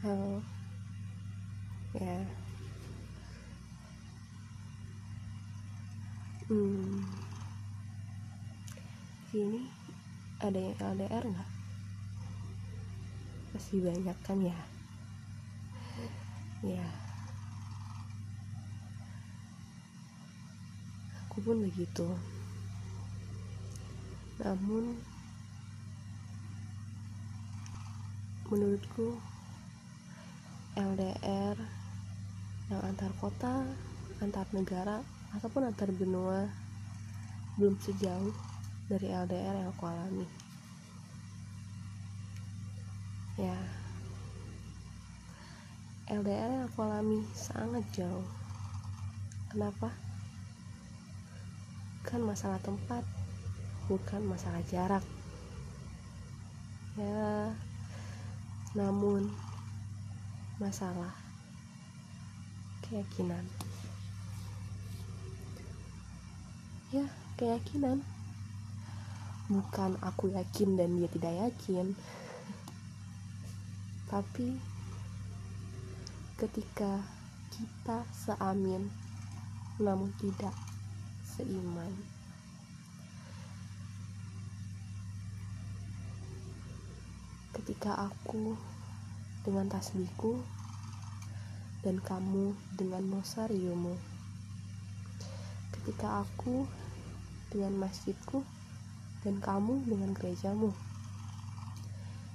halo ya. Hmm. Sini ada yang LDR nggak? Pasti banyak kan ya? Ya. Aku pun begitu. Namun menurutku LDR yang antar kota, antar negara, ataupun antar benua belum sejauh dari LDR yang aku alami. Ya, LDR yang aku alami sangat jauh. Kenapa? Kan masalah tempat, bukan masalah jarak. Ya, namun masalah keyakinan. Ya keyakinan. Bukan aku yakin dan dia tidak yakin. Tapi ketika kita seamin namun tidak seiman. Ketika aku dengan tasbihku dan kamu dengan mosariumu. Ketika aku dengan masjidku dan kamu dengan gerejamu.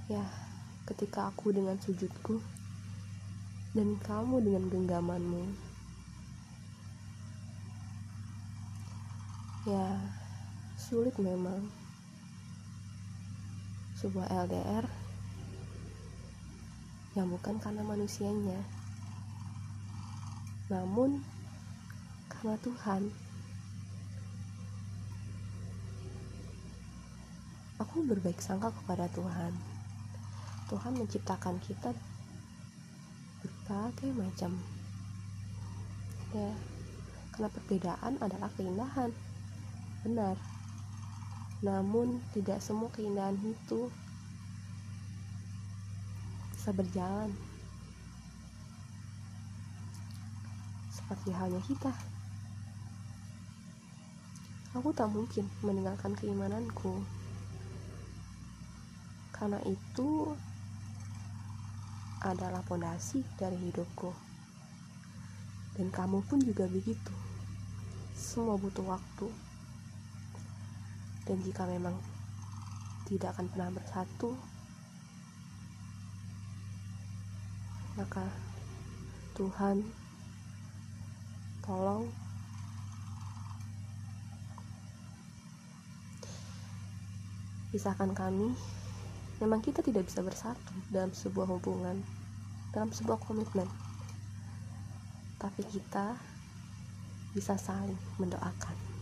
Ya, ketika aku dengan sujudku dan kamu dengan genggamanmu. Ya, sulit memang. Sebuah LDR yang bukan karena manusianya, namun karena Tuhan. Aku berbaik sangka kepada Tuhan. Tuhan menciptakan kita berbagai macam. Ya, karena perbedaan adalah keindahan. Benar. Namun tidak semua keindahan itu bisa berjalan seperti halnya kita. Aku tak mungkin meninggalkan keimananku, karena itu adalah pondasi dari hidupku, dan kamu pun juga begitu. Semua butuh waktu, dan jika memang tidak akan pernah bersatu, maka Tuhan tolong? Pisahkan kami. Memang kita tidak bisa bersatu dalam sebuah hubungan dalam sebuah komitmen. Tapi kita bisa saling mendoakan